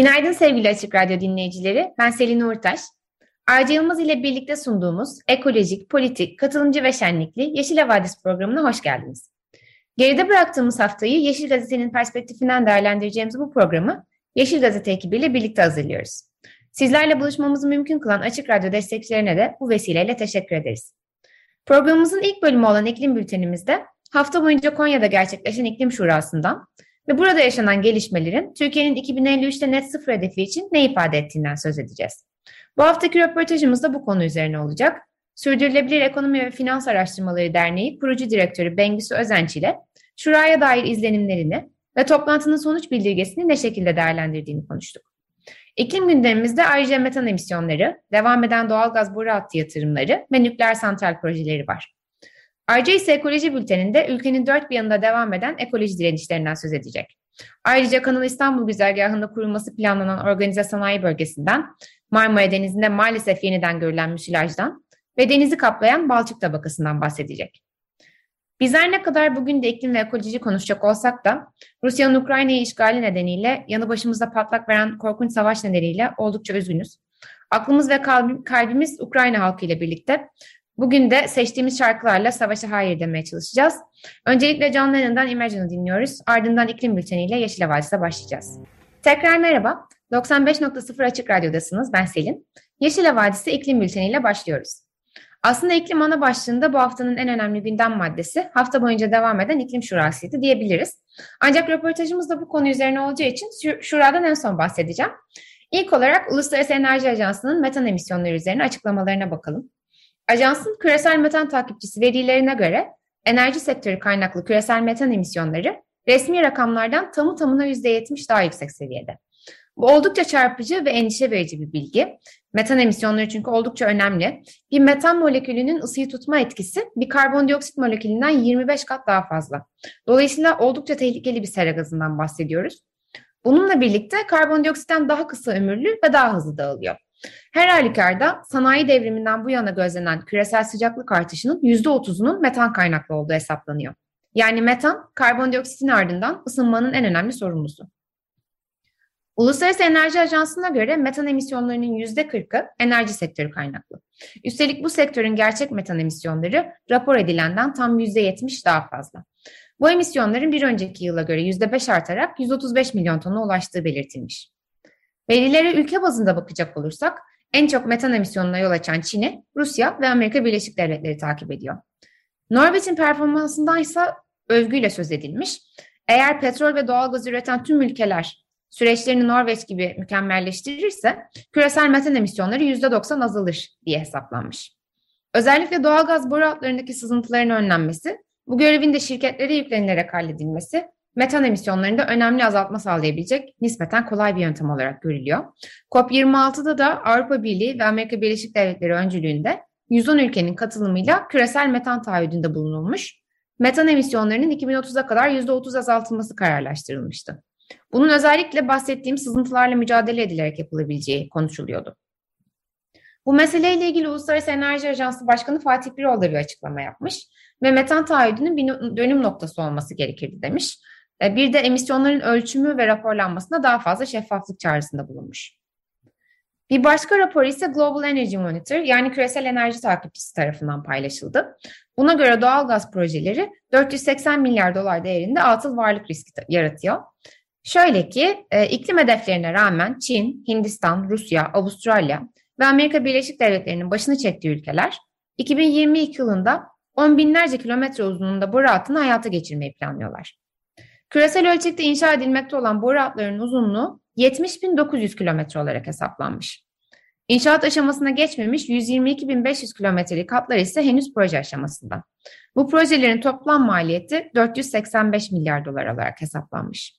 Günaydın sevgili Açık Radyo dinleyicileri. Ben Selin Uğurtaş. Arca Yılmaz ile birlikte sunduğumuz ekolojik, politik, katılımcı ve şenlikli Yeşil Havadis programına hoş geldiniz. Geride bıraktığımız haftayı Yeşil Gazete'nin perspektifinden değerlendireceğimiz bu programı Yeşil Gazete ekibiyle birlikte hazırlıyoruz. Sizlerle buluşmamızı mümkün kılan Açık Radyo destekçilerine de bu vesileyle teşekkür ederiz. Programımızın ilk bölümü olan iklim bültenimizde hafta boyunca Konya'da gerçekleşen iklim şurasından ve burada yaşanan gelişmelerin Türkiye'nin 2053'te net sıfır hedefi için ne ifade ettiğinden söz edeceğiz. Bu haftaki röportajımız da bu konu üzerine olacak. Sürdürülebilir Ekonomi ve Finans Araştırmaları Derneği kurucu direktörü Bengüsü Özenç ile Şura'ya dair izlenimlerini ve toplantının sonuç bildirgesini ne şekilde değerlendirdiğini konuştuk. İklim gündemimizde ayrıca metan emisyonları, devam eden doğalgaz boru hattı yatırımları ve nükleer santral projeleri var. Ayrıca ise ekoloji bülteninde ülkenin dört bir yanında devam eden ekoloji direnişlerinden söz edecek. Ayrıca Kanal İstanbul güzergahında kurulması planlanan organize sanayi bölgesinden, Marmara Denizi'nde maalesef yeniden görülen müsilajdan ve denizi kaplayan balçık tabakasından bahsedecek. Bizler ne kadar bugün de iklim ve ekoloji konuşacak olsak da Rusya'nın Ukrayna'yı işgali nedeniyle yanı başımızda patlak veren korkunç savaş nedeniyle oldukça üzgünüz. Aklımız ve kalbimiz Ukrayna halkı ile birlikte Bugün de seçtiğimiz şarkılarla savaşa hayır demeye çalışacağız. Öncelikle John Lennon'dan Imagine'ı dinliyoruz. Ardından iklim bülteniyle Yeşil Havadis'e başlayacağız. Tekrar merhaba. 95.0 Açık Radyo'dasınız. Ben Selin. Yeşil Havadis'e iklim bülteniyle başlıyoruz. Aslında iklim ana başlığında bu haftanın en önemli gündem maddesi hafta boyunca devam eden iklim şurasıydı diyebiliriz. Ancak röportajımız da bu konu üzerine olacağı için şuradan en son bahsedeceğim. İlk olarak Uluslararası Enerji Ajansı'nın metan emisyonları üzerine açıklamalarına bakalım. Ajansın küresel metan takipçisi verilerine göre enerji sektörü kaynaklı küresel metan emisyonları resmi rakamlardan tamı tamına %70 daha yüksek seviyede. Bu oldukça çarpıcı ve endişe verici bir bilgi. Metan emisyonları çünkü oldukça önemli. Bir metan molekülünün ısıyı tutma etkisi bir karbondioksit molekülünden 25 kat daha fazla. Dolayısıyla oldukça tehlikeli bir sera gazından bahsediyoruz. Bununla birlikte karbondioksitten daha kısa ömürlü ve daha hızlı dağılıyor. Her halükarda sanayi devriminden bu yana gözlenen küresel sıcaklık artışının %30'unun metan kaynaklı olduğu hesaplanıyor. Yani metan, karbondioksitin ardından ısınmanın en önemli sorumlusu. Uluslararası Enerji Ajansı'na göre metan emisyonlarının %40'ı enerji sektörü kaynaklı. Üstelik bu sektörün gerçek metan emisyonları rapor edilenden tam %70 daha fazla. Bu emisyonların bir önceki yıla göre %5 artarak 135 milyon tona ulaştığı belirtilmiş. Verilere ülke bazında bakacak olursak en çok metan emisyonuna yol açan Çin'i, Rusya ve Amerika Birleşik Devletleri takip ediyor. Norveç'in performansından ise övgüyle söz edilmiş. Eğer petrol ve doğalgaz üreten tüm ülkeler süreçlerini Norveç gibi mükemmelleştirirse küresel metan emisyonları %90 azalır diye hesaplanmış. Özellikle doğalgaz boru hatlarındaki sızıntıların önlenmesi, bu görevin de şirketlere yüklenilerek halledilmesi metan emisyonlarında önemli azaltma sağlayabilecek nispeten kolay bir yöntem olarak görülüyor. COP26'da da Avrupa Birliği ve Amerika Birleşik Devletleri öncülüğünde 110 ülkenin katılımıyla küresel metan taahhüdünde bulunulmuş. Metan emisyonlarının 2030'a kadar %30 azaltılması kararlaştırılmıştı. Bunun özellikle bahsettiğim sızıntılarla mücadele edilerek yapılabileceği konuşuluyordu. Bu meseleyle ilgili Uluslararası Enerji Ajansı Başkanı Fatih Birol da bir açıklama yapmış ve metan taahhüdünün bir dönüm noktası olması gerekirdi demiş. E, bir de emisyonların ölçümü ve raporlanmasında daha fazla şeffaflık çağrısında bulunmuş. Bir başka rapor ise Global Energy Monitor yani küresel enerji takipçisi tarafından paylaşıldı. Buna göre doğal gaz projeleri 480 milyar dolar değerinde atıl varlık riski yaratıyor. Şöyle ki e, iklim hedeflerine rağmen Çin, Hindistan, Rusya, Avustralya ve Amerika Birleşik Devletleri'nin başını çektiği ülkeler 2022 yılında on binlerce kilometre uzunluğunda boru hattını hayata geçirmeyi planlıyorlar. Küresel ölçekte inşa edilmekte olan boru hatlarının uzunluğu 70.900 kilometre olarak hesaplanmış. İnşaat aşamasına geçmemiş 122.500 kilometrelik hatlar ise henüz proje aşamasında. Bu projelerin toplam maliyeti 485 milyar dolar olarak hesaplanmış.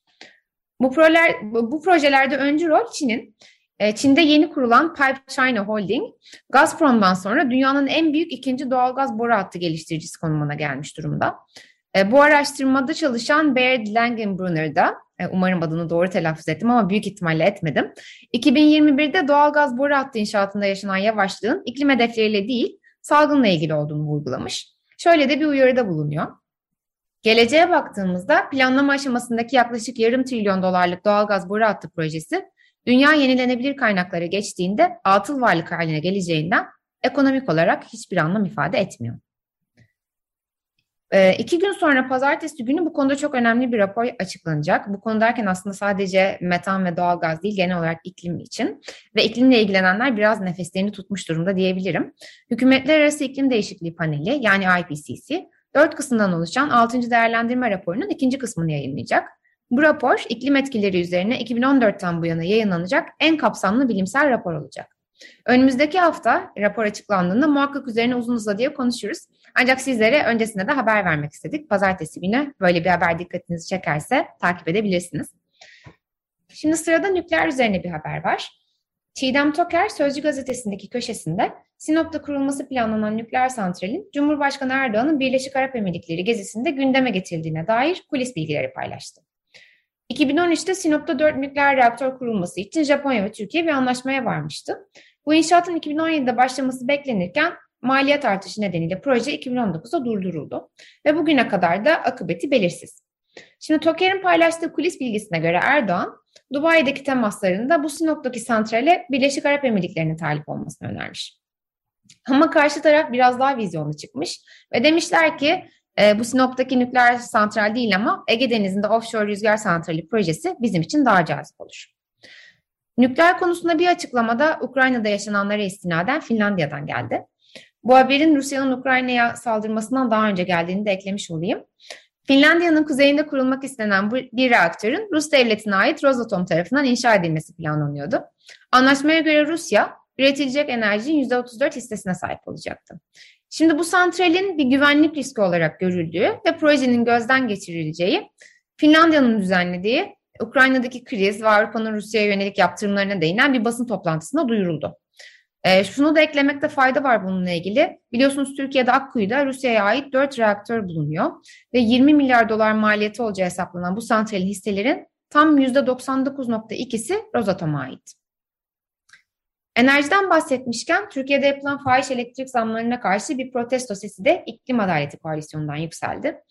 Bu, projeler, bu projelerde öncü rol Çin'in. E, Çin'de yeni kurulan Pipe China Holding, Gazprom'dan sonra dünyanın en büyük ikinci doğalgaz boru hattı geliştiricisi konumuna gelmiş durumda. E, bu araştırmada çalışan Baird Langenbrunner da, e, umarım adını doğru telaffuz ettim ama büyük ihtimalle etmedim. 2021'de doğalgaz boru hattı inşaatında yaşanan yavaşlığın iklim hedefleriyle değil, salgınla ilgili olduğunu vurgulamış. Şöyle de bir uyarıda bulunuyor. Geleceğe baktığımızda planlama aşamasındaki yaklaşık yarım trilyon dolarlık doğalgaz boru hattı projesi, dünya yenilenebilir kaynaklara geçtiğinde atıl varlık haline geleceğinden ekonomik olarak hiçbir anlam ifade etmiyor. E, iki gün sonra pazartesi günü bu konuda çok önemli bir rapor açıklanacak. Bu konu derken aslında sadece metan ve doğalgaz değil genel olarak iklim için ve iklimle ilgilenenler biraz nefeslerini tutmuş durumda diyebilirim. Hükümetler Arası İklim Değişikliği Paneli yani IPCC dört kısımdan oluşan 6. değerlendirme raporunun ikinci kısmını yayınlayacak. Bu rapor iklim etkileri üzerine 2014'ten bu yana yayınlanacak en kapsamlı bilimsel rapor olacak. Önümüzdeki hafta rapor açıklandığında muhakkak üzerine uzun uzadıya konuşuruz. Ancak sizlere öncesinde de haber vermek istedik. Pazartesi günü böyle bir haber dikkatinizi çekerse takip edebilirsiniz. Şimdi sırada nükleer üzerine bir haber var. Çiğdem Toker Sözcü gazetesindeki köşesinde Sinop'ta kurulması planlanan nükleer santralin Cumhurbaşkanı Erdoğan'ın Birleşik Arap Emirlikleri gezisinde gündeme getirildiğine dair kulis bilgileri paylaştı. 2013'te Sinop'ta 4 nükleer reaktör kurulması için Japonya ve Türkiye bir anlaşmaya varmıştı. Bu inşaatın 2017'de başlaması beklenirken maliyet artışı nedeniyle proje 2019'da durduruldu ve bugüne kadar da akıbeti belirsiz. Şimdi Toker'in paylaştığı kulis bilgisine göre Erdoğan, Dubai'deki temaslarında bu Sinop'taki santrale Birleşik Arap Emirlikleri'nin talip olmasını önermiş. Ama karşı taraf biraz daha vizyonlu çıkmış ve demişler ki e, bu Sinop'taki nükleer santral değil ama Ege Denizi'nde offshore rüzgar santrali projesi bizim için daha cazip olur. Nükleer konusunda bir açıklamada Ukrayna'da yaşananlara istinaden Finlandiya'dan geldi. Bu haberin Rusya'nın Ukrayna'ya saldırmasından daha önce geldiğini de eklemiş olayım. Finlandiya'nın kuzeyinde kurulmak istenen bu bir reaktörün Rus devletine ait Rosatom tarafından inşa edilmesi planlanıyordu. Anlaşmaya göre Rusya üretilecek enerjinin %34 hissesine sahip olacaktı. Şimdi bu santralin bir güvenlik riski olarak görüldüğü ve projenin gözden geçirileceği Finlandiya'nın düzenlediği Ukrayna'daki kriz ve Avrupa'nın Rusya'ya yönelik yaptırımlarına değinen bir basın toplantısında duyuruldu. E, şunu da eklemekte fayda var bununla ilgili. Biliyorsunuz Türkiye'de Akkuyu'da Rusya'ya ait 4 reaktör bulunuyor ve 20 milyar dolar maliyeti olacağı hesaplanan bu santralin hisselerin tam %99.2'si Rosatom'a ait. Enerjiden bahsetmişken Türkiye'de yapılan fahiş elektrik zamlarına karşı bir protesto sesi de İklim Adaleti Koalisyonu'ndan yükseldi.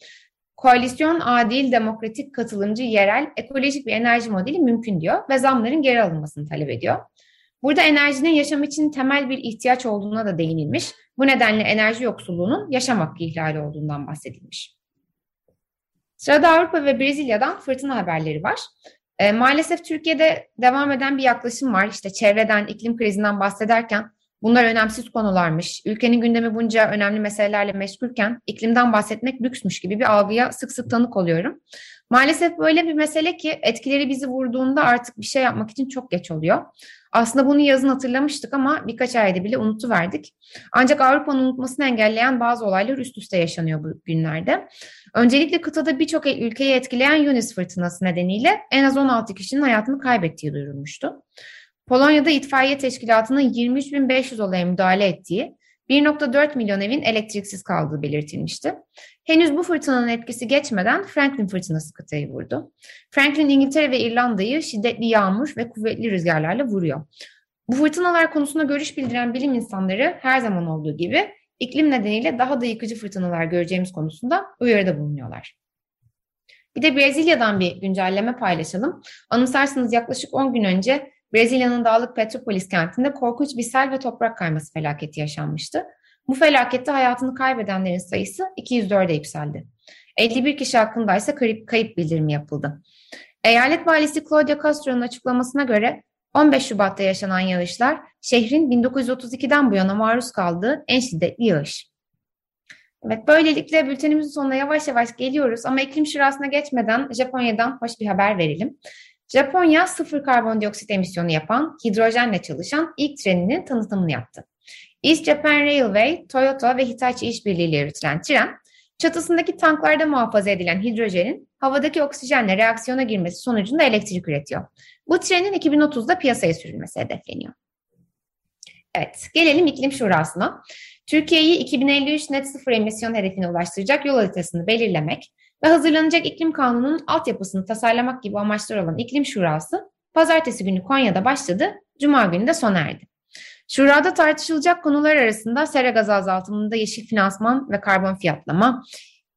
Koalisyon adil, demokratik, katılımcı, yerel, ekolojik bir enerji modeli mümkün diyor ve zamların geri alınmasını talep ediyor. Burada enerjinin yaşam için temel bir ihtiyaç olduğuna da değinilmiş. Bu nedenle enerji yoksulluğunun yaşam hakkı ihlali olduğundan bahsedilmiş. Sırada Avrupa ve Brezilya'dan fırtına haberleri var. E, maalesef Türkiye'de devam eden bir yaklaşım var. İşte çevreden, iklim krizinden bahsederken bunlar önemsiz konularmış. Ülkenin gündemi bunca önemli meselelerle meşgulken iklimden bahsetmek lüksmüş gibi bir algıya sık sık tanık oluyorum. Maalesef böyle bir mesele ki etkileri bizi vurduğunda artık bir şey yapmak için çok geç oluyor. Aslında bunu yazın hatırlamıştık ama birkaç ayda bile unutuverdik. Ancak Avrupa'nın unutmasını engelleyen bazı olaylar üst üste yaşanıyor bu günlerde. Öncelikle kıtada birçok ülkeyi etkileyen Yunus fırtınası nedeniyle en az 16 kişinin hayatını kaybettiği duyurulmuştu. Polonya'da itfaiye teşkilatının 23.500 olaya müdahale ettiği 1.4 milyon evin elektriksiz kaldığı belirtilmişti. Henüz bu fırtınanın etkisi geçmeden Franklin fırtınası kıtayı vurdu. Franklin İngiltere ve İrlanda'yı şiddetli yağmur ve kuvvetli rüzgarlarla vuruyor. Bu fırtınalar konusunda görüş bildiren bilim insanları her zaman olduğu gibi iklim nedeniyle daha da yıkıcı fırtınalar göreceğimiz konusunda uyarıda bulunuyorlar. Bir de Brezilya'dan bir güncelleme paylaşalım. Anımsarsınız yaklaşık 10 gün önce Brezilya'nın dağlık Petropolis kentinde korkunç bir sel ve toprak kayması felaketi yaşanmıştı. Bu felakette hayatını kaybedenlerin sayısı 204'e yükseldi. 51 kişi hakkında ise kayıp, bildirimi yapıldı. Eyalet valisi Claudia Castro'nun açıklamasına göre 15 Şubat'ta yaşanan yağışlar şehrin 1932'den bu yana maruz kaldığı en şiddetli yağış. Evet, böylelikle bültenimizin sonuna yavaş yavaş geliyoruz ama iklim şurasına geçmeden Japonya'dan hoş bir haber verelim. Japonya sıfır karbondioksit emisyonu yapan, hidrojenle çalışan ilk treninin tanıtımını yaptı. East Japan Railway, Toyota ve Hitachi işbirliğiyle yürütülen tren, çatısındaki tanklarda muhafaza edilen hidrojenin havadaki oksijenle reaksiyona girmesi sonucunda elektrik üretiyor. Bu trenin 2030'da piyasaya sürülmesi hedefleniyor. Evet, gelelim iklim şurasına. Türkiye'yi 2053 net sıfır emisyon hedefine ulaştıracak yol haritasını belirlemek ve hazırlanacak iklim kanununun altyapısını tasarlamak gibi amaçlar olan iklim şurası pazartesi günü Konya'da başladı, cuma günü de sona erdi. Şurada tartışılacak konular arasında sera gazı azaltımında yeşil finansman ve karbon fiyatlama,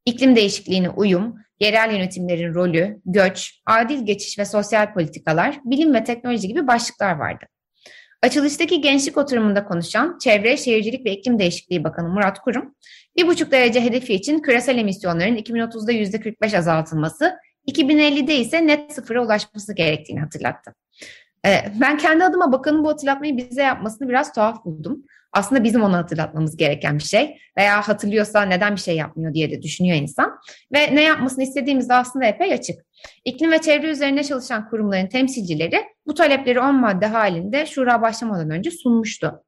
iklim değişikliğine uyum, yerel yönetimlerin rolü, göç, adil geçiş ve sosyal politikalar, bilim ve teknoloji gibi başlıklar vardı. Açılıştaki gençlik oturumunda konuşan Çevre, Şehircilik ve İklim Değişikliği Bakanı Murat Kurum, bir buçuk derece hedefi için küresel emisyonların 2030'da %45 azaltılması, 2050'de ise net sıfıra ulaşması gerektiğini hatırlattı. Ee, ben kendi adıma bakanın bu hatırlatmayı bize yapmasını biraz tuhaf buldum. Aslında bizim onu hatırlatmamız gereken bir şey veya hatırlıyorsa neden bir şey yapmıyor diye de düşünüyor insan. Ve ne yapmasını istediğimiz aslında epey açık. İklim ve çevre üzerine çalışan kurumların temsilcileri bu talepleri 10 madde halinde şura başlamadan önce sunmuştu.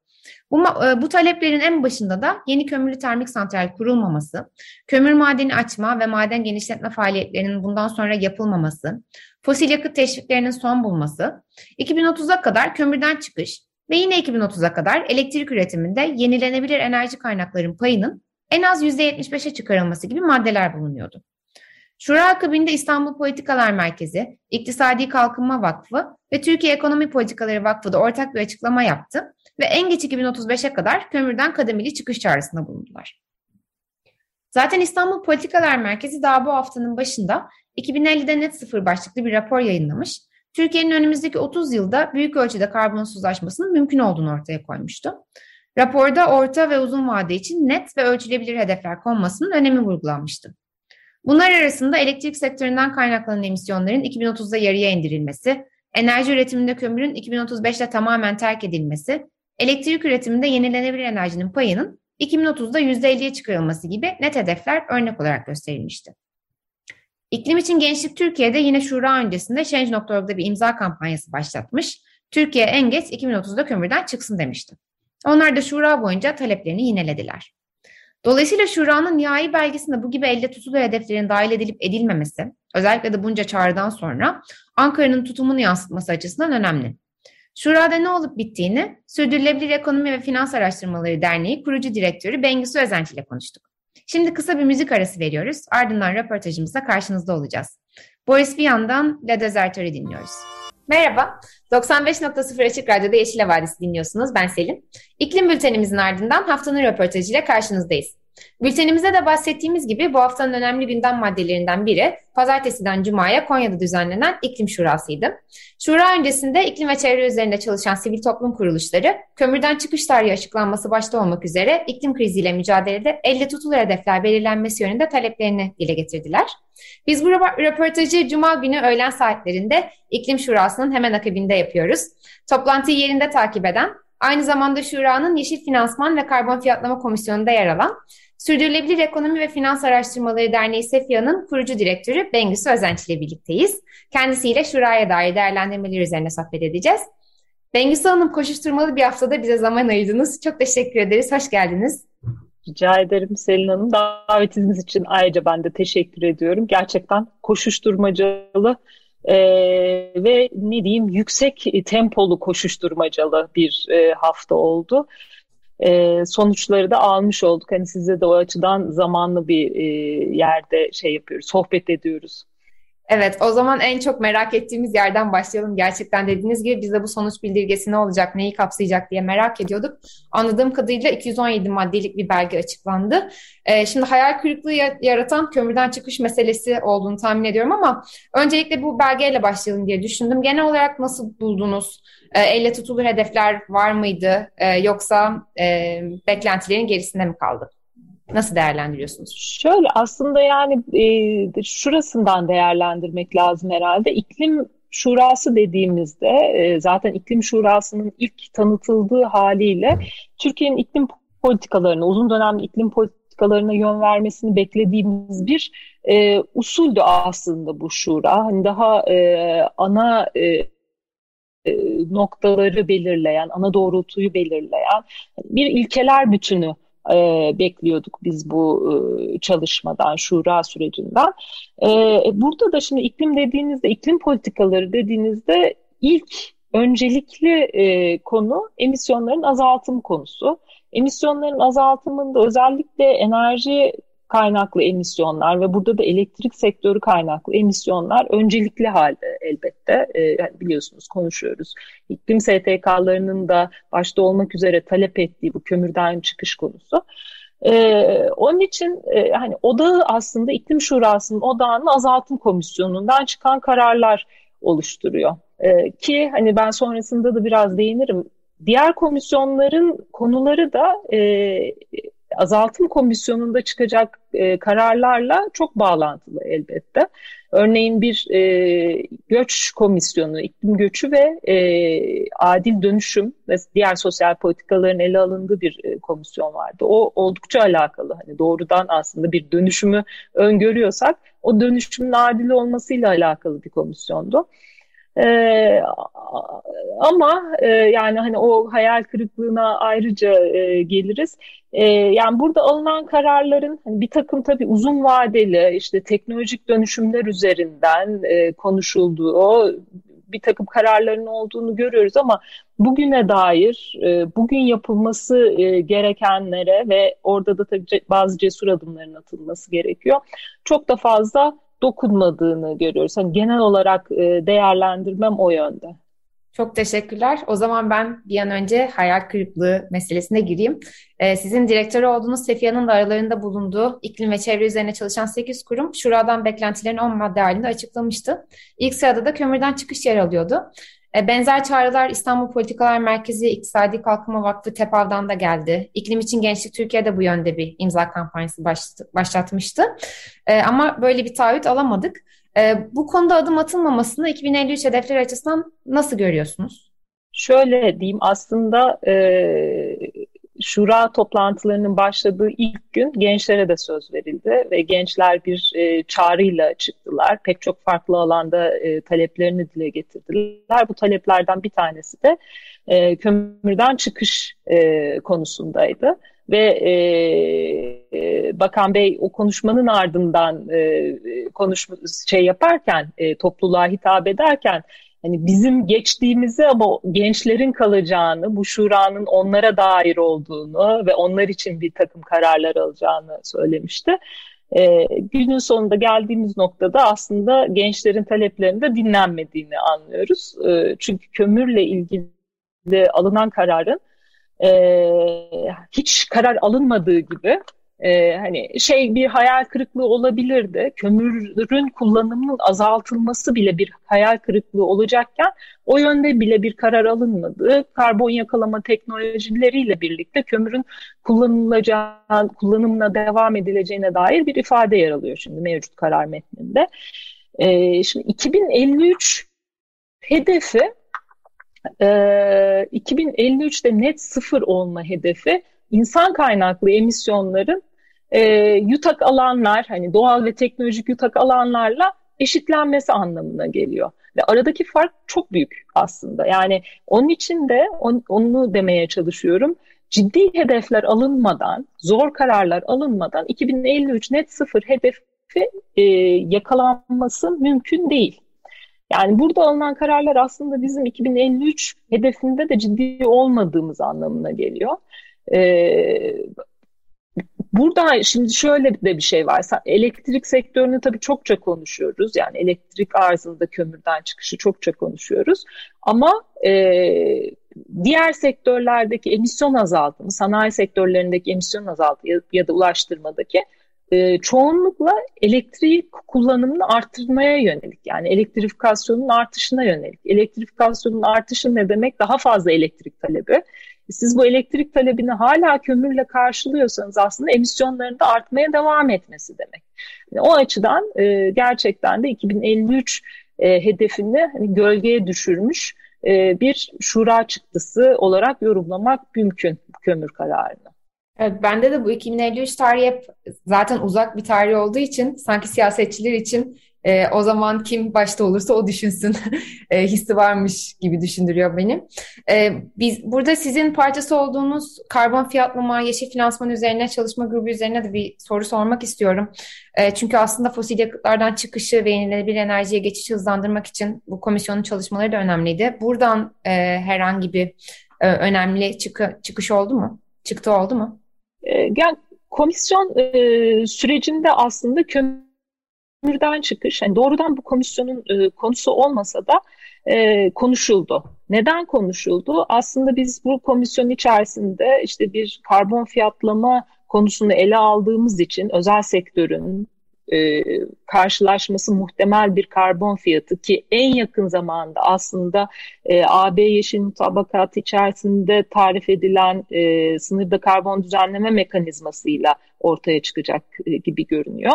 Bu, e, bu taleplerin en başında da yeni kömürlü termik santral kurulmaması, kömür madeni açma ve maden genişletme faaliyetlerinin bundan sonra yapılmaması, fosil yakıt teşviklerinin son bulması, 2030'a kadar kömürden çıkış ve yine 2030'a kadar elektrik üretiminde yenilenebilir enerji kaynakların payının en az %75'e çıkarılması gibi maddeler bulunuyordu. Şura akabinde İstanbul Politikalar Merkezi, İktisadi Kalkınma Vakfı ve Türkiye Ekonomi Politikaları Vakfı da ortak bir açıklama yaptı ve en geç 2035'e kadar kömürden kademeli çıkış çağrısında bulundular. Zaten İstanbul Politikalar Merkezi daha bu haftanın başında 2050'de net sıfır başlıklı bir rapor yayınlamış. Türkiye'nin önümüzdeki 30 yılda büyük ölçüde karbonsuzlaşmasının mümkün olduğunu ortaya koymuştu. Raporda orta ve uzun vade için net ve ölçülebilir hedefler konmasının önemi vurgulanmıştı. Bunlar arasında elektrik sektöründen kaynaklanan emisyonların 2030'da yarıya indirilmesi, enerji üretiminde kömürün 2035'te tamamen terk edilmesi, elektrik üretiminde yenilenebilir enerjinin payının 2030'da %50'ye çıkarılması gibi net hedefler örnek olarak gösterilmişti. İklim için Gençlik Türkiye'de yine şura öncesinde Change.org'da bir imza kampanyası başlatmış. Türkiye en geç 2030'da kömürden çıksın demişti. Onlar da şura boyunca taleplerini yinelediler. Dolayısıyla şuranın nihai belgesinde bu gibi elde tutulur hedeflerin dahil edilip edilmemesi, özellikle de bunca çağrıdan sonra Ankara'nın tutumunu yansıtması açısından önemli. Şurada ne olup bittiğini Sürdürülebilir Ekonomi ve Finans Araştırmaları Derneği kurucu direktörü Bengisu Özenç ile konuştuk. Şimdi kısa bir müzik arası veriyoruz. Ardından röportajımızda karşınızda olacağız. Boris Vian'dan La Desertör'ü dinliyoruz. Merhaba, 95.0 Açık Radyo'da Yeşil Havadisi dinliyorsunuz. Ben Selin. İklim bültenimizin ardından haftanın röportajıyla karşınızdayız. Bültenimizde de bahsettiğimiz gibi bu haftanın önemli gündem maddelerinden biri pazartesiden cumaya Konya'da düzenlenen iklim şurasıydı. Şura öncesinde iklim ve çevre üzerinde çalışan sivil toplum kuruluşları kömürden çıkış tarihi açıklanması başta olmak üzere iklim kriziyle mücadelede elle tutulur hedefler belirlenmesi yönünde taleplerini dile getirdiler. Biz bu röportajı cuma günü öğlen saatlerinde iklim şurasının hemen akabinde yapıyoruz. Toplantıyı yerinde takip eden Aynı zamanda Şura'nın Yeşil Finansman ve Karbon Fiyatlama Komisyonu'nda yer alan Sürdürülebilir Ekonomi ve Finans Araştırmaları Derneği Sefya'nın kurucu direktörü Bengüsü Özenç ile birlikteyiz. Kendisiyle Şura'ya dair değerlendirmeler üzerine sohbet edeceğiz. Bengüsü Hanım koşuşturmalı bir haftada bize zaman ayırdınız. Çok teşekkür ederiz. Hoş geldiniz. Rica ederim Selin Hanım. Davetiniz için ayrıca ben de teşekkür ediyorum. Gerçekten koşuşturmacalı e, ve ne diyeyim yüksek tempolu koşuşturmacalı bir e, hafta oldu. E, sonuçları da almış olduk. Hani size de o açıdan zamanlı bir e, yerde şey yapıyoruz, sohbet ediyoruz. Evet, o zaman en çok merak ettiğimiz yerden başlayalım. Gerçekten dediğiniz gibi biz de bu sonuç bildirgesi ne olacak, neyi kapsayacak diye merak ediyorduk. Anladığım kadarıyla 217 maddelik bir belge açıklandı. Ee, şimdi hayal kırıklığı yaratan kömürden çıkış meselesi olduğunu tahmin ediyorum ama öncelikle bu belgeyle başlayalım diye düşündüm. Genel olarak nasıl buldunuz? Ee, elle tutulur hedefler var mıydı ee, yoksa e, beklentilerin gerisinde mi kaldı? Nasıl değerlendiriyorsunuz? Şöyle aslında yani e, şurasından değerlendirmek lazım herhalde. İklim Şurası dediğimizde e, zaten iklim şurasının ilk tanıtıldığı haliyle Türkiye'nin iklim politikalarını, uzun dönemli iklim politikalarına yön vermesini beklediğimiz bir e, usuldü aslında bu şura. Hani daha e, ana e, e noktaları belirleyen, ana doğrultuyu belirleyen bir ilkeler bütünü e, bekliyorduk biz bu e, çalışmadan, şura sürecinden. E, burada da şimdi iklim dediğinizde, iklim politikaları dediğinizde ilk öncelikli e, konu emisyonların azaltım konusu. Emisyonların azaltımında özellikle enerji kaynaklı emisyonlar ve burada da elektrik sektörü kaynaklı emisyonlar öncelikli halde elbette. E, biliyorsunuz konuşuyoruz. İklim STK'larının da başta olmak üzere talep ettiği bu kömürden çıkış konusu. Ee, onun için e, hani odağı aslında iklim şurasının odağını azaltım komisyonundan çıkan kararlar oluşturuyor. Ee, ki hani ben sonrasında da biraz değinirim. Diğer komisyonların konuları da e, azaltım komisyonunda çıkacak e, kararlarla çok bağlantılı elbette. Örneğin bir e, göç komisyonu, iklim göçü ve e, adil dönüşüm ve diğer sosyal politikaların ele alındığı bir e, komisyon vardı. O oldukça alakalı. Hani doğrudan aslında bir dönüşümü öngörüyorsak o dönüşümün adil olmasıyla alakalı bir komisyondu. Ee, ama e, yani hani o hayal kırıklığına ayrıca e, geliriz. E, yani burada alınan kararların hani bir takım tabii uzun vadeli işte teknolojik dönüşümler üzerinden e, konuşulduğu bir takım kararların olduğunu görüyoruz ama bugüne dair e, bugün yapılması e, gerekenlere ve orada da tabii bazı cesur adımların atılması gerekiyor. Çok da fazla dokunmadığını görüyoruz. Hani genel olarak e, değerlendirmem o yönde. Çok teşekkürler. O zaman ben bir an önce hayal kırıklığı meselesine gireyim. Ee, sizin direktörü olduğunuz Sefiya'nın da aralarında bulunduğu iklim ve çevre üzerine çalışan 8 kurum Şura'dan beklentilerini 10 madde halinde açıklamıştı. İlk sırada da kömürden çıkış yer alıyordu. E, benzer çağrılar İstanbul Politikalar Merkezi İktisadi Kalkınma Vakfı TEPAV'dan da geldi. İklim için Gençlik Türkiye'de bu yönde bir imza kampanyası başlatmıştı. E, ama böyle bir taahhüt alamadık. E, bu konuda adım atılmamasını 2053 hedefleri açısından nasıl görüyorsunuz? Şöyle diyeyim aslında şura toplantılarının başladığı ilk gün gençlere de söz verildi ve gençler bir e, çağrıyla çıktılar. Pek çok farklı alanda e, taleplerini dile getirdiler. Bu taleplerden bir tanesi de e, kömürden çıkış e, konusundaydı ve e, e, Bakan Bey o konuşmanın ardından e, konuşma şey yaparken e, topluluğa hitap ederken hani bizim geçtiğimizi ama gençlerin kalacağını, bu şuranın onlara dair olduğunu ve onlar için bir takım kararlar alacağını söylemişti. E, günün sonunda geldiğimiz noktada aslında gençlerin taleplerinde dinlenmediğini anlıyoruz. E, çünkü kömürle ilgili alınan kararın e, hiç karar alınmadığı gibi e, hani şey bir hayal kırıklığı olabilirdi. Kömürün kullanımının azaltılması bile bir hayal kırıklığı olacakken o yönde bile bir karar alınmadı. Karbon yakalama teknolojileriyle birlikte kömürün kullanılacağı, kullanımına devam edileceğine dair bir ifade yer alıyor şimdi mevcut karar metninde. E, şimdi 2053 hedefi e, 2053'te net sıfır olma hedefi insan kaynaklı emisyonların e, yutak alanlar hani doğal ve teknolojik yutak alanlarla eşitlenmesi anlamına geliyor. Ve aradaki fark çok büyük aslında. Yani onun için de on, onu demeye çalışıyorum. Ciddi hedefler alınmadan, zor kararlar alınmadan 2053 net sıfır hedefi e, yakalanması mümkün değil. Yani burada alınan kararlar aslında bizim 2053 hedefinde de ciddi olmadığımız anlamına geliyor. Ee, burada şimdi şöyle de bir şey var. Elektrik sektörünü tabii çokça konuşuyoruz. Yani elektrik arzında kömürden çıkışı çokça konuşuyoruz. Ama e, diğer sektörlerdeki emisyon azaltımı, sanayi sektörlerindeki emisyon azaltımı ya, ya da ulaştırmadaki e, çoğunlukla elektrik kullanımını arttırmaya yönelik. Yani elektrifikasyonun artışına yönelik. Elektrifikasyonun artışı ne demek? Daha fazla elektrik talebi. Siz bu elektrik talebini hala kömürle karşılıyorsanız aslında emisyonların da artmaya devam etmesi demek. Yani o açıdan e, gerçekten de 2053 e, hedefini hani gölgeye düşürmüş e, bir şura çıktısı olarak yorumlamak mümkün kömür kararını. Evet, bende de bu 2053 tarihi hep zaten uzak bir tarih olduğu için sanki siyasetçiler için e, o zaman kim başta olursa o düşünsün e, hissi varmış gibi düşündürüyor beni. E, biz burada sizin parçası olduğunuz karbon fiyatlama, yeşil finansman üzerine çalışma grubu üzerine de bir soru sormak istiyorum. E, çünkü aslında fosil yakıtlardan çıkışı ve yenilenebilir enerjiye geçişi hızlandırmak için bu komisyonun çalışmaları da önemliydi. Buradan e, herhangi bir e, önemli çıkı, çıkış oldu mu? Çıktı oldu mu? Yani komisyon e, sürecinde aslında kömürden çıkış, yani doğrudan bu komisyonun e, konusu olmasa da e, konuşuldu. Neden konuşuldu? Aslında biz bu komisyon içerisinde işte bir karbon fiyatlama konusunu ele aldığımız için özel sektörün e, karşılaşması muhtemel bir karbon fiyatı ki en yakın zamanda aslında e, AB Yeşil Mutabakatı içerisinde tarif edilen e, sınırda karbon düzenleme mekanizmasıyla ortaya çıkacak e, gibi görünüyor.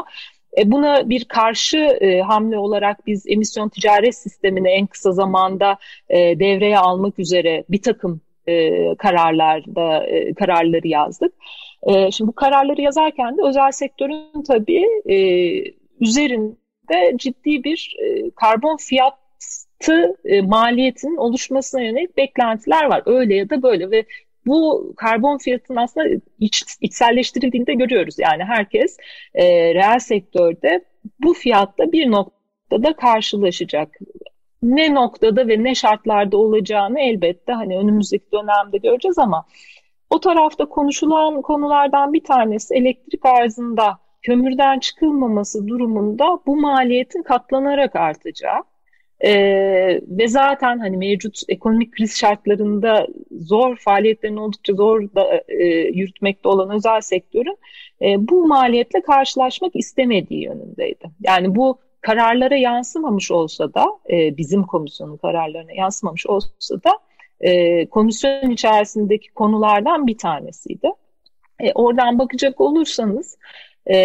E, buna bir karşı e, hamle olarak biz emisyon ticaret sistemini en kısa zamanda e, devreye almak üzere bir takım e, kararlarda e, kararları yazdık. E, şimdi bu kararları yazarken de özel sektörün tabii e, üzerinde ciddi bir e, karbon fiyatı e, maliyetinin oluşmasına yönelik beklentiler var. Öyle ya da böyle ve bu karbon fiyatının aslında iç, içselleştirildiğini de görüyoruz. Yani herkes e, reel sektörde bu fiyatta bir noktada karşılaşacak. Ne noktada ve ne şartlarda olacağını elbette hani önümüzdeki dönemde göreceğiz ama o tarafta konuşulan konulardan bir tanesi elektrik arzında kömürden çıkılmaması durumunda bu maliyetin katlanarak artacağı. Ee, ve zaten hani mevcut ekonomik kriz şartlarında zor faaliyetlerini oldukça zor da, e, yürütmekte olan özel sektörün e, bu maliyetle karşılaşmak istemediği yönündeydi. Yani bu kararlara yansımamış olsa da e, bizim komisyonun kararlarına yansımamış olsa da e, komisyon içerisindeki konulardan bir tanesiydi. E, oradan bakacak olursanız e,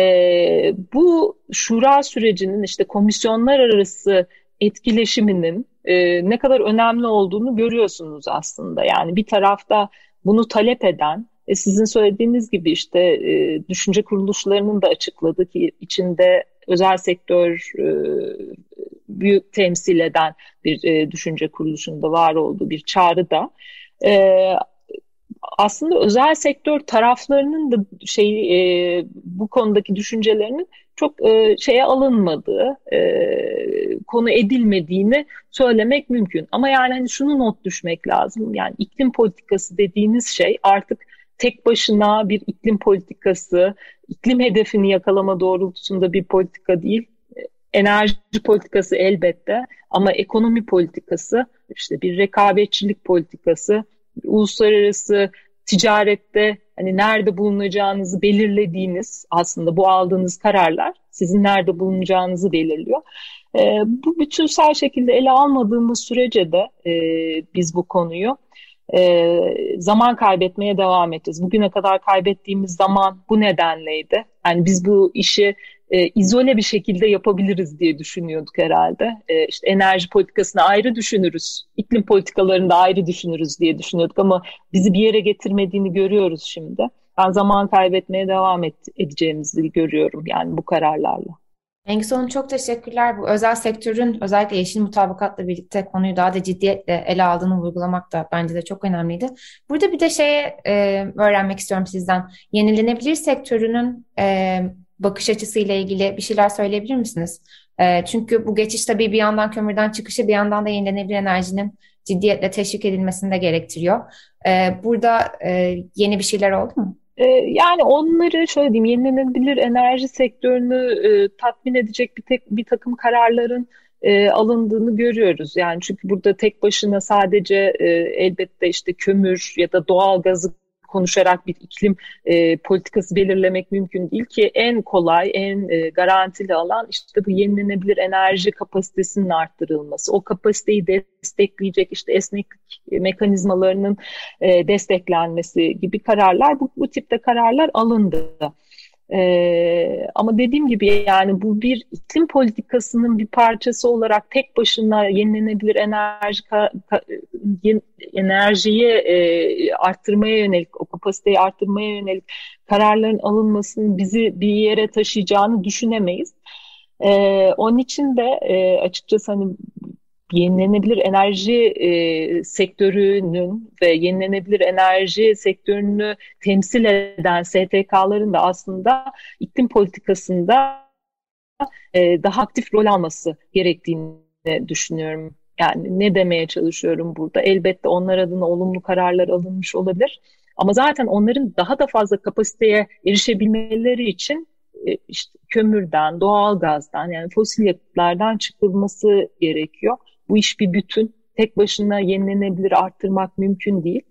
bu şura sürecinin işte komisyonlar arası etkileşiminin e, ne kadar önemli olduğunu görüyorsunuz aslında. Yani bir tarafta bunu talep eden, e, sizin söylediğiniz gibi işte e, düşünce kuruluşlarının da açıkladığı ki içinde özel sektör e, büyük temsil eden bir e, düşünce kuruluşunda var olduğu bir çağrı da e, aslında özel sektör taraflarının da şey e, bu konudaki düşüncelerinin çok e, şeye alınmadığı, e, konu edilmediğini söylemek mümkün. Ama yani hani şunu not düşmek lazım. Yani iklim politikası dediğiniz şey artık tek başına bir iklim politikası, iklim hedefini yakalama doğrultusunda bir politika değil. Enerji politikası elbette ama ekonomi politikası, işte bir rekabetçilik politikası, uluslararası ticarette hani nerede bulunacağınızı belirlediğiniz aslında bu aldığınız kararlar sizin nerede bulunacağınızı belirliyor. E, bu bütünsel şekilde ele almadığımız sürece de e, biz bu konuyu e, zaman kaybetmeye devam edeceğiz. Bugüne kadar kaybettiğimiz zaman bu nedenleydi. Yani biz bu işi e, izole bir şekilde yapabiliriz diye düşünüyorduk herhalde. E, işte enerji politikasını ayrı düşünürüz, iklim politikalarını da ayrı düşünürüz diye düşünüyorduk ama bizi bir yere getirmediğini görüyoruz şimdi. Ben zaman kaybetmeye devam et, edeceğimizi görüyorum yani bu kararlarla. Engin Hanım çok teşekkürler. Bu özel sektörün özellikle yeşil mutabakatla birlikte konuyu daha da ciddiyetle ele aldığını vurgulamak da bence de çok önemliydi. Burada bir de şeye e, öğrenmek istiyorum sizden. Yenilenebilir sektörünün e, bakış açısıyla ilgili bir şeyler söyleyebilir misiniz? E, çünkü bu geçiş tabii bir yandan kömürden çıkışı bir yandan da yenilenebilir enerjinin ciddiyetle teşvik edilmesini de gerektiriyor. E, burada e, yeni bir şeyler oldu mu? E, yani onları şöyle diyeyim yenilenebilir enerji sektörünü e, tatmin edecek bir, tek, bir takım kararların e, alındığını görüyoruz. Yani çünkü burada tek başına sadece elbette işte kömür ya da doğal gazı konuşarak bir iklim e, politikası belirlemek mümkün değil ki en kolay, en e, garantili alan işte bu yenilenebilir enerji kapasitesinin arttırılması. O kapasiteyi destekleyecek işte esneklik mekanizmalarının e, desteklenmesi gibi kararlar bu, bu tipte kararlar alındı. Ee, ama dediğim gibi yani bu bir iklim politikasının bir parçası olarak tek başına yenilenebilir enerji ka, ka, enerjiyi e, arttırmaya yönelik o kapasiteyi arttırmaya yönelik kararların alınmasının bizi bir yere taşıyacağını düşünemeyiz. E, onun için de e, açıkçası hani yenilenebilir enerji e, sektörünün ve yenilenebilir enerji sektörünü temsil eden STK'ların da aslında iklim politikasında e, daha aktif rol alması gerektiğini düşünüyorum. Yani ne demeye çalışıyorum burada? Elbette onlar adına olumlu kararlar alınmış olabilir. Ama zaten onların daha da fazla kapasiteye erişebilmeleri için e, işte kömürden, doğal gazdan yani fosil yakıtlardan çıkılması gerekiyor. Bu iş bir bütün. Tek başına yenilenebilir arttırmak mümkün değil.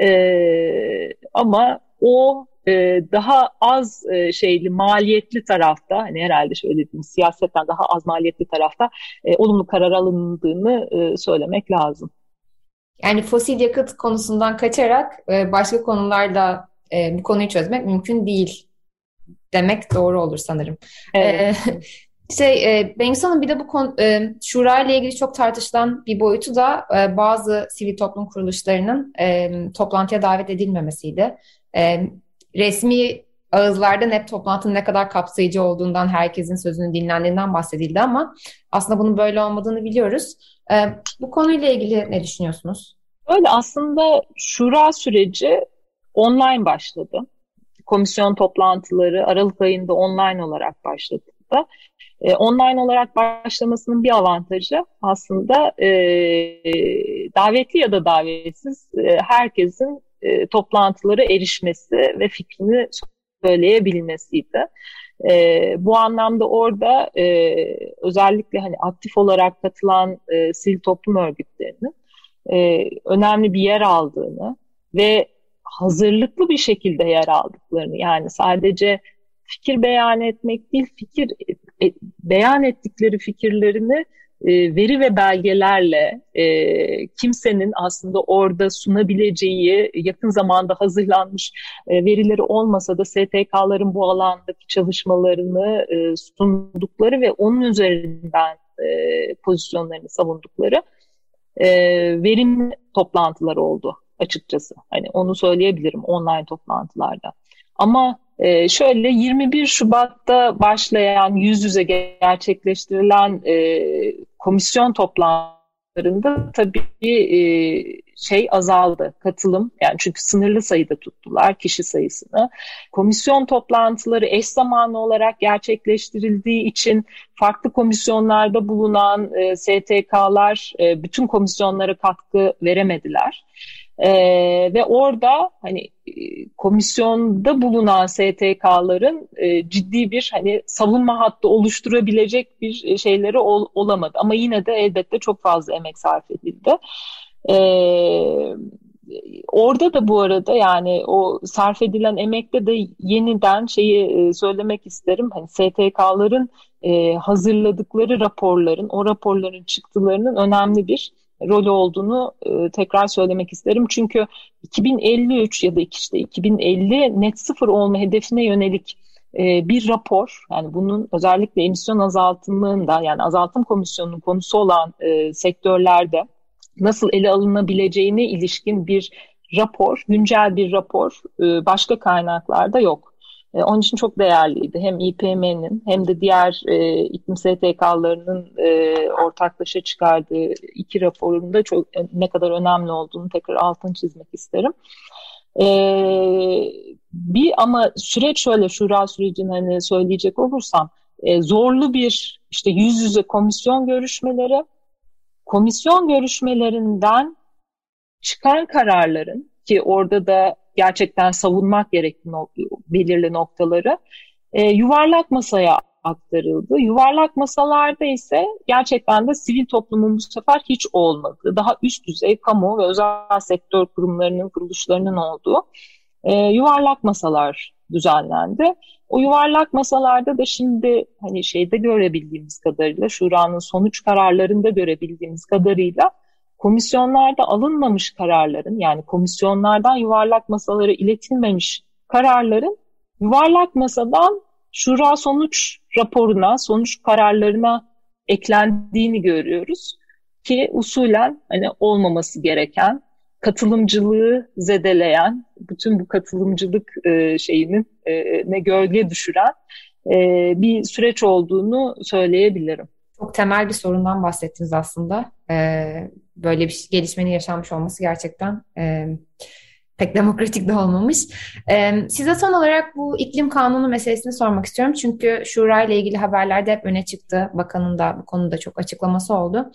Ee, ama o e, daha az e, şeyli maliyetli tarafta hani herhalde şöyle diyeyim siyasetten daha az maliyetli tarafta e, olumlu karar alındığını e, söylemek lazım. Yani fosil yakıt konusundan kaçarak e, başka konularda e, bu konuyu çözmek mümkün değil demek doğru olur sanırım. Evet. E, şey, e, Bengisu Hanım bir de bu konu, e, şura ile ilgili çok tartışılan bir boyutu da e, bazı sivil toplum kuruluşlarının e, toplantıya davet edilmemesiydi. E, resmi ağızlardan hep toplantının ne kadar kapsayıcı olduğundan, herkesin sözünün dinlendiğinden bahsedildi ama aslında bunun böyle olmadığını biliyoruz. E, bu konuyla ilgili ne düşünüyorsunuz? Öyle aslında şura süreci online başladı. Komisyon toplantıları Aralık ayında online olarak başladı. E, online olarak başlamasının bir avantajı aslında e, davetli ya da davetsiz e, herkesin e, toplantılara erişmesi ve fikrini söyleyebilmesiydi. E, bu anlamda orada e, özellikle hani aktif olarak katılan e, sivil toplum örgütlerinin e, önemli bir yer aldığını ve hazırlıklı bir şekilde yer aldıklarını yani sadece fikir beyan etmek değil fikir e, beyan ettikleri fikirlerini e, veri ve belgelerle e, kimsenin aslında orada sunabileceği yakın zamanda hazırlanmış e, verileri olmasa da STK'ların bu alandaki çalışmalarını e, sundukları ve onun üzerinden e, pozisyonlarını savundukları e, verimli toplantılar oldu açıkçası. Hani onu söyleyebilirim online toplantılarda. Ama ee, şöyle 21 Şubat'ta başlayan yüz yüze gerçekleştirilen e, komisyon toplantılarında tabii e, şey azaldı katılım yani çünkü sınırlı sayıda tuttular kişi sayısını. Komisyon toplantıları eş zamanlı olarak gerçekleştirildiği için farklı komisyonlarda bulunan e, STK'lar e, bütün komisyonlara katkı veremediler. Ee, ve orada hani e, komisyonda bulunan STK'ların e, ciddi bir hani savunma hattı oluşturabilecek bir e, şeyleri ol, olamadı. Ama yine de elbette çok fazla emek sarf edildi. Ee, orada da bu arada yani o sarf edilen emekte de yeniden şeyi e, söylemek isterim. Hani STK'ların e, hazırladıkları raporların, o raporların çıktılarının önemli bir rolü olduğunu e, tekrar söylemek isterim. Çünkü 2053 ya da işte 2050 net sıfır olma hedefine yönelik e, bir rapor yani bunun özellikle emisyon azaltımında yani azaltım komisyonunun konusu olan e, sektörlerde nasıl ele alınabileceğine ilişkin bir rapor, güncel bir rapor e, başka kaynaklarda yok. E, onun için çok değerliydi. Hem İPM'nin hem de diğer e, iklim STK'larının e, ortaklaşa çıkardığı iki raporunda çok e, ne kadar önemli olduğunu tekrar altını çizmek isterim. E, bir ama süreç şöyle şura sürecini hani söyleyecek olursam e, zorlu bir işte yüz yüze komisyon görüşmeleri komisyon görüşmelerinden çıkan kararların ki orada da gerçekten savunmak gerekli belirli noktaları e, yuvarlak masaya aktarıldı. Yuvarlak masalarda ise gerçekten de sivil toplumun bu sefer hiç olmadığı, daha üst düzey kamu ve özel sektör kurumlarının, kuruluşlarının olduğu e, yuvarlak masalar düzenlendi. O yuvarlak masalarda da şimdi hani şeyde görebildiğimiz kadarıyla, şuranın sonuç kararlarında görebildiğimiz kadarıyla komisyonlarda alınmamış kararların yani komisyonlardan yuvarlak masalara iletilmemiş kararların yuvarlak masadan şura sonuç raporuna, sonuç kararlarına eklendiğini görüyoruz ki usulen hani olmaması gereken katılımcılığı zedeleyen, bütün bu katılımcılık e, şeyinin e, ne gölge düşüren e, bir süreç olduğunu söyleyebilirim. Çok temel bir sorundan bahsettiniz aslında. Ee, böyle bir gelişmenin yaşanmış olması gerçekten e, pek demokratik de olmamış. Ee, size son olarak bu iklim kanunu meselesini sormak istiyorum. Çünkü Şura ile ilgili haberlerde hep öne çıktı. Bakanın da bu konuda çok açıklaması oldu.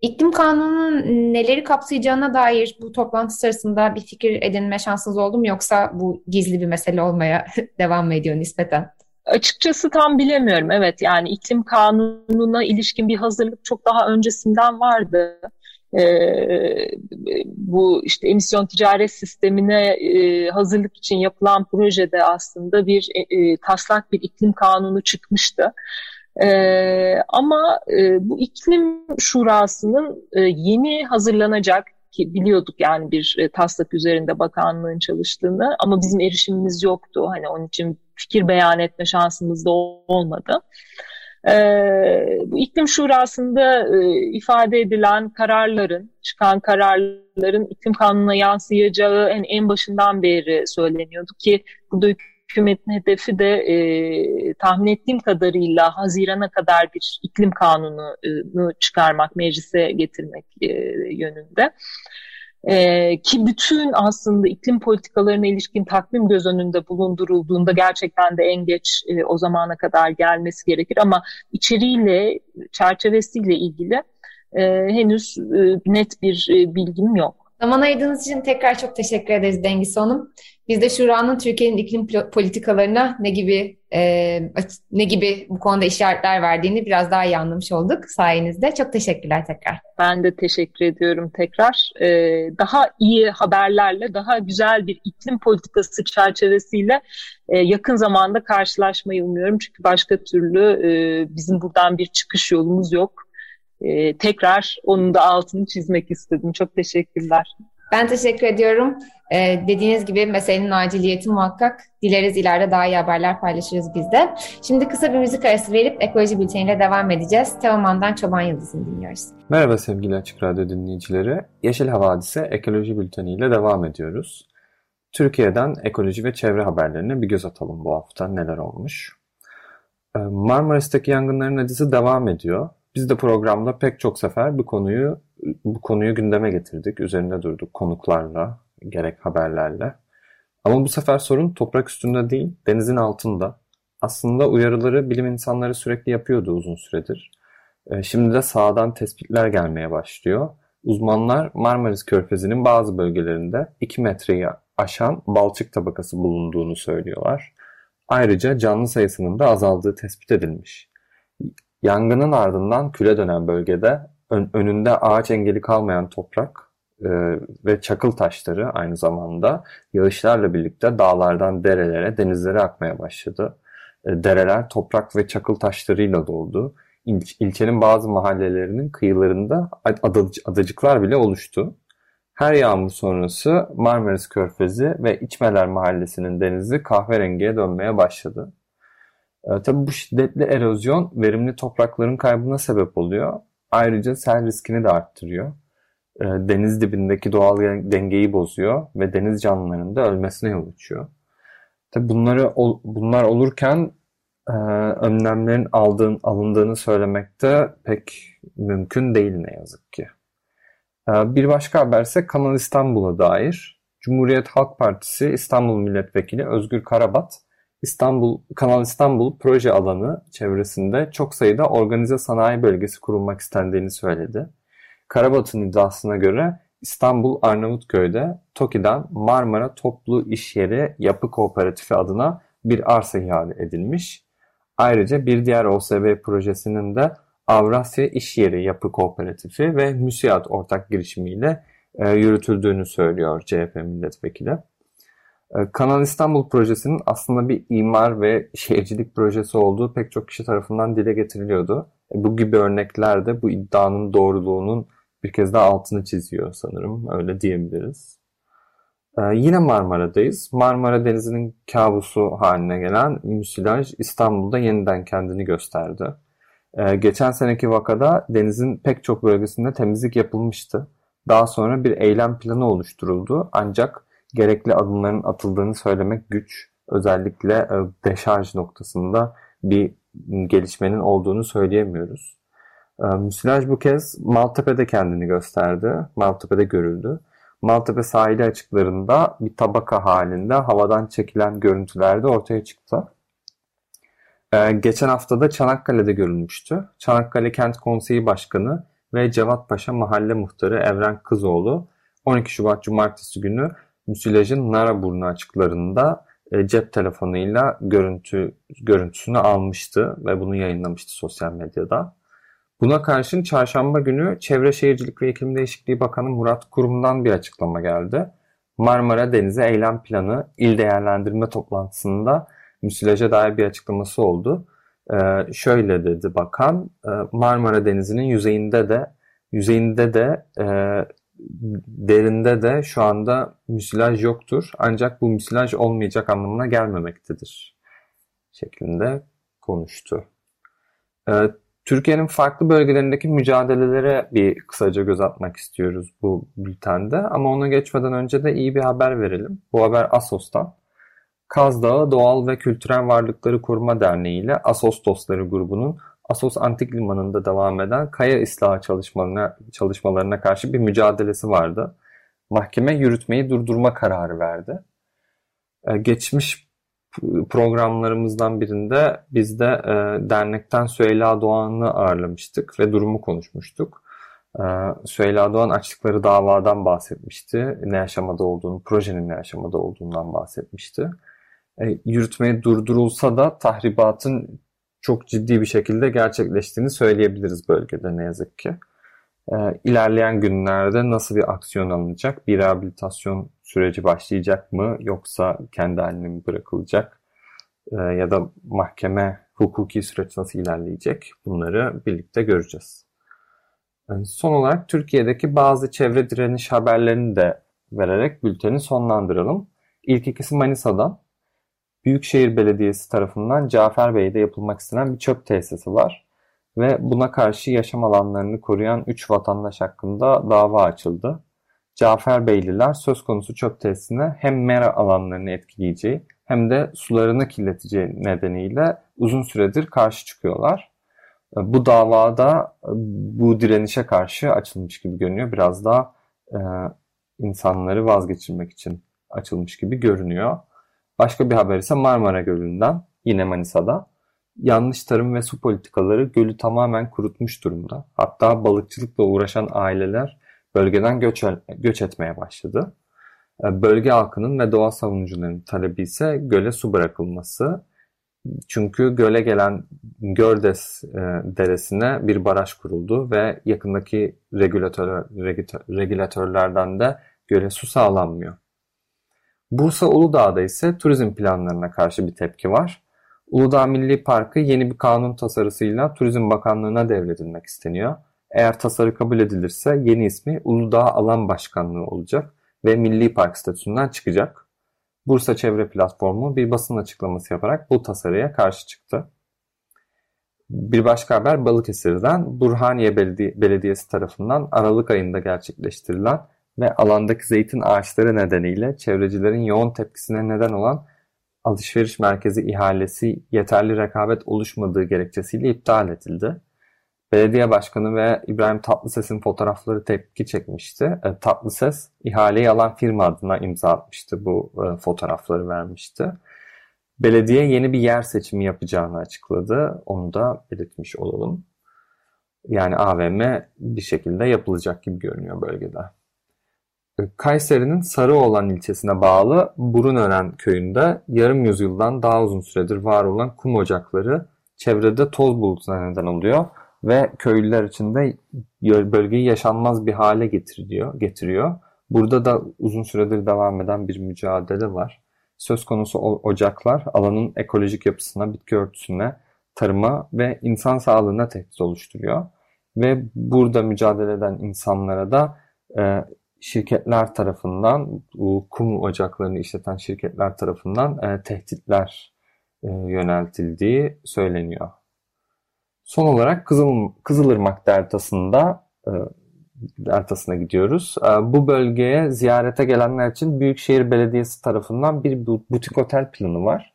İklim kanununun neleri kapsayacağına dair bu toplantı sırasında bir fikir edinme şansınız oldu mu yoksa bu gizli bir mesele olmaya devam mı ediyor nispeten? Açıkçası tam bilemiyorum. Evet yani iklim kanununa ilişkin bir hazırlık çok daha öncesinden vardı. Ee, bu işte emisyon ticaret sistemine e, hazırlık için yapılan projede aslında bir e, e, taslak bir iklim kanunu çıkmıştı. Ee, ama e, bu iklim şurasının e, yeni hazırlanacak ki biliyorduk yani bir e, taslak üzerinde bakanlığın çalıştığını ama bizim erişimimiz yoktu. Hani onun için fikir beyan etme şansımız da olmadı. Ee, bu iklim şurasında e, ifade edilen kararların, çıkan kararların iklim kanununa yansıyacağı en, en başından beri söyleniyordu ki burada hükümetin hedefi de e, tahmin ettiğim kadarıyla Haziran'a kadar bir iklim kanunu çıkarmak, meclise getirmek e, yönünde. E, ki bütün aslında iklim politikalarına ilişkin takvim göz önünde bulundurulduğunda gerçekten de en geç e, o zamana kadar gelmesi gerekir ama içeriğiyle, çerçevesiyle ilgili e, henüz e, net bir e, bilgim yok. Zaman ayırdığınız için tekrar çok teşekkür ederiz Dengis Hanım. Biz de Şura'nın Türkiye'nin iklim politikalarına ne gibi e, ne gibi bu konuda işaretler verdiğini biraz daha iyi anlamış olduk sayenizde. Çok teşekkürler tekrar. Ben de teşekkür ediyorum tekrar. Ee, daha iyi haberlerle, daha güzel bir iklim politikası çerçevesiyle e, yakın zamanda karşılaşmayı umuyorum. Çünkü başka türlü e, bizim buradan bir çıkış yolumuz yok. E, tekrar onun da altını çizmek istedim. Çok teşekkürler. Ben teşekkür ediyorum. Ee, dediğiniz gibi meselenin aciliyeti muhakkak. Dileriz ileride daha iyi haberler paylaşırız biz de. Şimdi kısa bir müzik arası verip ekoloji bülteniyle devam edeceğiz. Teoman'dan Çoban Yıldız'ını dinliyoruz. Merhaba sevgili Açık Radyo dinleyicileri. Yeşil Havadise ekoloji bülteniyle devam ediyoruz. Türkiye'den ekoloji ve çevre haberlerine bir göz atalım bu hafta neler olmuş. Ee, Marmaris'teki yangınların acısı devam ediyor. Biz de programda pek çok sefer bu konuyu bu konuyu gündeme getirdik. Üzerinde durduk konuklarla, gerek haberlerle. Ama bu sefer sorun toprak üstünde değil, denizin altında. Aslında uyarıları bilim insanları sürekli yapıyordu uzun süredir. Ee, şimdi de sağdan tespitler gelmeye başlıyor. Uzmanlar Marmaris Körfezi'nin bazı bölgelerinde 2 metreyi aşan balçık tabakası bulunduğunu söylüyorlar. Ayrıca canlı sayısının da azaldığı tespit edilmiş. Yangının ardından küle dönen bölgede önünde ağaç engeli kalmayan toprak e, ve çakıl taşları aynı zamanda yağışlarla birlikte dağlardan derelere, denizlere akmaya başladı. E, dereler toprak ve çakıl taşlarıyla doldu. İl, ilçenin bazı mahallelerinin kıyılarında adacıklar bile oluştu. Her yağmur sonrası Marmaris Körfezi ve İçmeler Mahallesi'nin denizi kahverengiye dönmeye başladı. E, tabii bu şiddetli erozyon verimli toprakların kaybına sebep oluyor. Ayrıca sel riskini de arttırıyor. E, deniz dibindeki doğal dengeyi bozuyor ve deniz canlılarının da ölmesine yol açıyor. Tabii bunları bunlar olurken e, önlemlerin aldığın, alındığını söylemekte pek mümkün değil ne yazık ki. E, bir başka haber ise Kanal İstanbul'a dair. Cumhuriyet Halk Partisi İstanbul Milletvekili Özgür Karabat İstanbul Kanal İstanbul proje alanı çevresinde çok sayıda organize sanayi bölgesi kurulmak istendiğini söyledi. Karabat'ın iddiasına göre İstanbul Arnavutköy'de TOKİ'den Marmara Toplu İş Yeri Yapı Kooperatifi adına bir arsa ihale edilmiş. Ayrıca bir diğer OSB projesinin de Avrasya İş Yeri Yapı Kooperatifi ve MÜSİAD ortak girişimiyle e, yürütüldüğünü söylüyor CHP milletvekili. Ee, Kanal İstanbul projesinin aslında bir imar ve şehircilik projesi olduğu pek çok kişi tarafından dile getiriliyordu. E, bu gibi örnekler de bu iddianın doğruluğunun bir kez daha altını çiziyor sanırım. Öyle diyebiliriz. Ee, yine Marmara'dayız. Marmara Denizi'nin kabusu haline gelen müsilaj İstanbul'da yeniden kendini gösterdi. Ee, geçen seneki vakada denizin pek çok bölgesinde temizlik yapılmıştı. Daha sonra bir eylem planı oluşturuldu. Ancak gerekli adımların atıldığını söylemek güç. Özellikle e, deşarj noktasında bir gelişmenin olduğunu söyleyemiyoruz. E, müsilaj bu kez Maltepe'de kendini gösterdi. Maltepe'de görüldü. Maltepe sahili açıklarında bir tabaka halinde havadan çekilen görüntülerde ortaya çıktı. Ee, geçen hafta da Çanakkale'de görülmüştü. Çanakkale Kent Konseyi Başkanı ve Cevatpaşa Mahalle Muhtarı Evren Kızoğlu 12 Şubat Cumartesi günü müsilajın Naraburnu açıklarında e, cep telefonuyla görüntü görüntüsünü almıştı ve bunu yayınlamıştı sosyal medyada. Buna karşın çarşamba günü Çevre Şehircilik ve İklim Değişikliği Bakanı Murat Kurum'dan bir açıklama geldi. Marmara Denizi Eylem Planı il değerlendirme toplantısında müsilaja dair bir açıklaması oldu. Ee, şöyle dedi bakan, e, Marmara Denizi'nin yüzeyinde de yüzeyinde de e, derinde de şu anda müsilaj yoktur. Ancak bu müsilaj olmayacak anlamına gelmemektedir şeklinde konuştu. Ee, Türkiye'nin farklı bölgelerindeki mücadelelere bir kısaca göz atmak istiyoruz bu bültende. Ama ona geçmeden önce de iyi bir haber verelim. Bu haber Asos'tan. Kaz Dağı Doğal ve Kültürel Varlıkları Koruma Derneği ile Asos Dostları grubunun Asos Antik Limanı'nda devam eden kaya ıslahı çalışmalarına, çalışmalarına karşı bir mücadelesi vardı. Mahkeme yürütmeyi durdurma kararı verdi. Ee, geçmiş programlarımızdan birinde biz de e, dernekten Süheyla Doğan'ı ağırlamıştık ve durumu konuşmuştuk. E, Süheyla Doğan açtıkları davadan bahsetmişti. Ne aşamada olduğunu, projenin ne aşamada olduğundan bahsetmişti. E, yürütmeyi durdurulsa da tahribatın çok ciddi bir şekilde gerçekleştiğini söyleyebiliriz bölgede ne yazık ki. E, ilerleyen günlerde nasıl bir aksiyon alınacak? Bir rehabilitasyon süreci başlayacak mı yoksa kendi haline mi bırakılacak? E, ya da mahkeme hukuki süreç nasıl ilerleyecek? Bunları birlikte göreceğiz. E, son olarak Türkiye'deki bazı çevre direniş haberlerini de vererek bülteni sonlandıralım. İlk ikisi Manisa'dan. Büyükşehir Belediyesi tarafından Caferbey'de yapılmak istenen bir çöp tesisi var ve buna karşı yaşam alanlarını koruyan 3 vatandaş hakkında dava açıldı. Caferbeyliler söz konusu çöp tesisine hem mera alanlarını etkileyeceği hem de sularını kirleteceği nedeniyle uzun süredir karşı çıkıyorlar. Bu davada bu direnişe karşı açılmış gibi görünüyor. Biraz daha e, insanları vazgeçirmek için açılmış gibi görünüyor. Başka bir haber ise Marmara Gölü'nden yine Manisa'da. Yanlış tarım ve su politikaları gölü tamamen kurutmuş durumda. Hatta balıkçılıkla uğraşan aileler bölgeden göç, göç etmeye başladı. Ee, bölge halkının ve doğa savunucularının talebi ise göle su bırakılması. Çünkü göle gelen Gördes e, deresine bir baraj kuruldu ve yakındaki regülatör, regülatörlerden de göle su sağlanmıyor. Bursa Uludağ'da ise turizm planlarına karşı bir tepki var. Uludağ Milli Parkı yeni bir kanun tasarısıyla Turizm Bakanlığı'na devredilmek isteniyor. Eğer tasarı kabul edilirse yeni ismi Uludağ Alan Başkanlığı olacak ve Milli Park statüsünden çıkacak. Bursa Çevre Platformu bir basın açıklaması yaparak bu tasarıya karşı çıktı. Bir başka haber Balıkesir'den Burhaniye Belediyesi tarafından Aralık ayında gerçekleştirilen ve alandaki zeytin ağaçları nedeniyle çevrecilerin yoğun tepkisine neden olan alışveriş merkezi ihalesi yeterli rekabet oluşmadığı gerekçesiyle iptal edildi. Belediye Başkanı ve İbrahim Tatlıses'in fotoğrafları tepki çekmişti. E, Tatlıses ihaleyi alan firma adına imza atmıştı bu e, fotoğrafları vermişti. Belediye yeni bir yer seçimi yapacağını açıkladı. Onu da belirtmiş olalım. Yani AVM bir şekilde yapılacak gibi görünüyor bölgede. Kayseri'nin Sarıoğlan ilçesine bağlı Burunören köyünde yarım yüzyıldan daha uzun süredir var olan kum ocakları çevrede toz bulutuna neden oluyor ve köylüler için de bölgeyi yaşanmaz bir hale getiriyor. getiriyor. Burada da uzun süredir devam eden bir mücadele var. Söz konusu ocaklar alanın ekolojik yapısına, bitki örtüsüne, tarıma ve insan sağlığına tehdit oluşturuyor. Ve burada mücadele eden insanlara da e, şirketler tarafından, bu kum ocaklarını işleten şirketler tarafından e, tehditler e, yöneltildiği söyleniyor. Son olarak Kızıl, Kızılırmak Deltası'nda e, Deltası'na gidiyoruz. Bu bölgeye ziyarete gelenler için Büyükşehir Belediyesi tarafından bir butik otel planı var.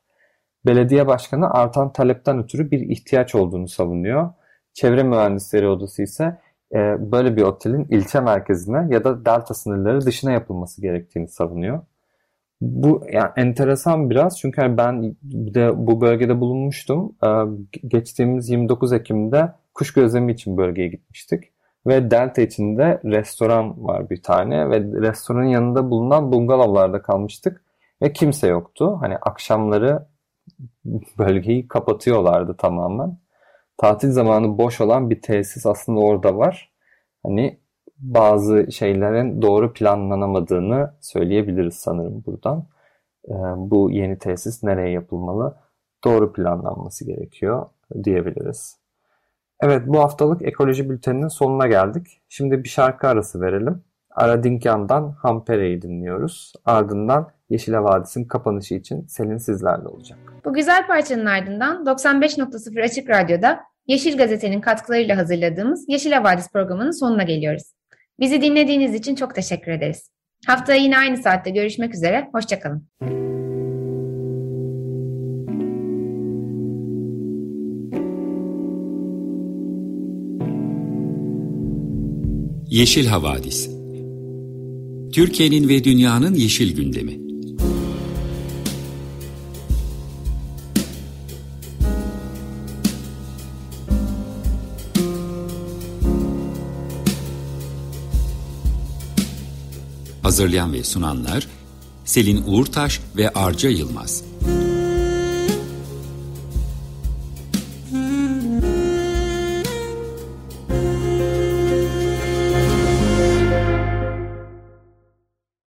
Belediye başkanı artan talepten ötürü bir ihtiyaç olduğunu savunuyor. Çevre Mühendisleri Odası ise e, böyle bir otelin ilçe merkezine ya da delta sınırları dışına yapılması gerektiğini savunuyor. Bu yani enteresan biraz çünkü hani ben de bu bölgede bulunmuştum. E, geçtiğimiz 29 Ekim'de kuş gözlemi için bölgeye gitmiştik. Ve Delta içinde restoran var bir tane ve restoranın yanında bulunan bungalovlarda kalmıştık ve kimse yoktu. Hani akşamları bölgeyi kapatıyorlardı tamamen. Tatil zamanı boş olan bir tesis aslında orada var. Hani bazı şeylerin doğru planlanamadığını söyleyebiliriz sanırım buradan. Ee, bu yeni tesis nereye yapılmalı? Doğru planlanması gerekiyor diyebiliriz. Evet bu haftalık ekoloji bülteninin sonuna geldik. Şimdi bir şarkı arası verelim. Aradinkan'dan Hampere'yi dinliyoruz. Ardından Yeşil Vadisi'nin kapanışı için Selin sizlerle olacak. Bu güzel parçanın ardından 95.0 Açık Radyo'da Yeşil Gazete'nin katkılarıyla hazırladığımız Yeşil Havadis programının sonuna geliyoruz. Bizi dinlediğiniz için çok teşekkür ederiz. Haftaya yine aynı saatte görüşmek üzere. Hoşçakalın. Yeşil Havadis Türkiye'nin ve dünyanın yeşil gündemi Hazırlayan ve sunanlar Selin Uğurtaş ve Arca Yılmaz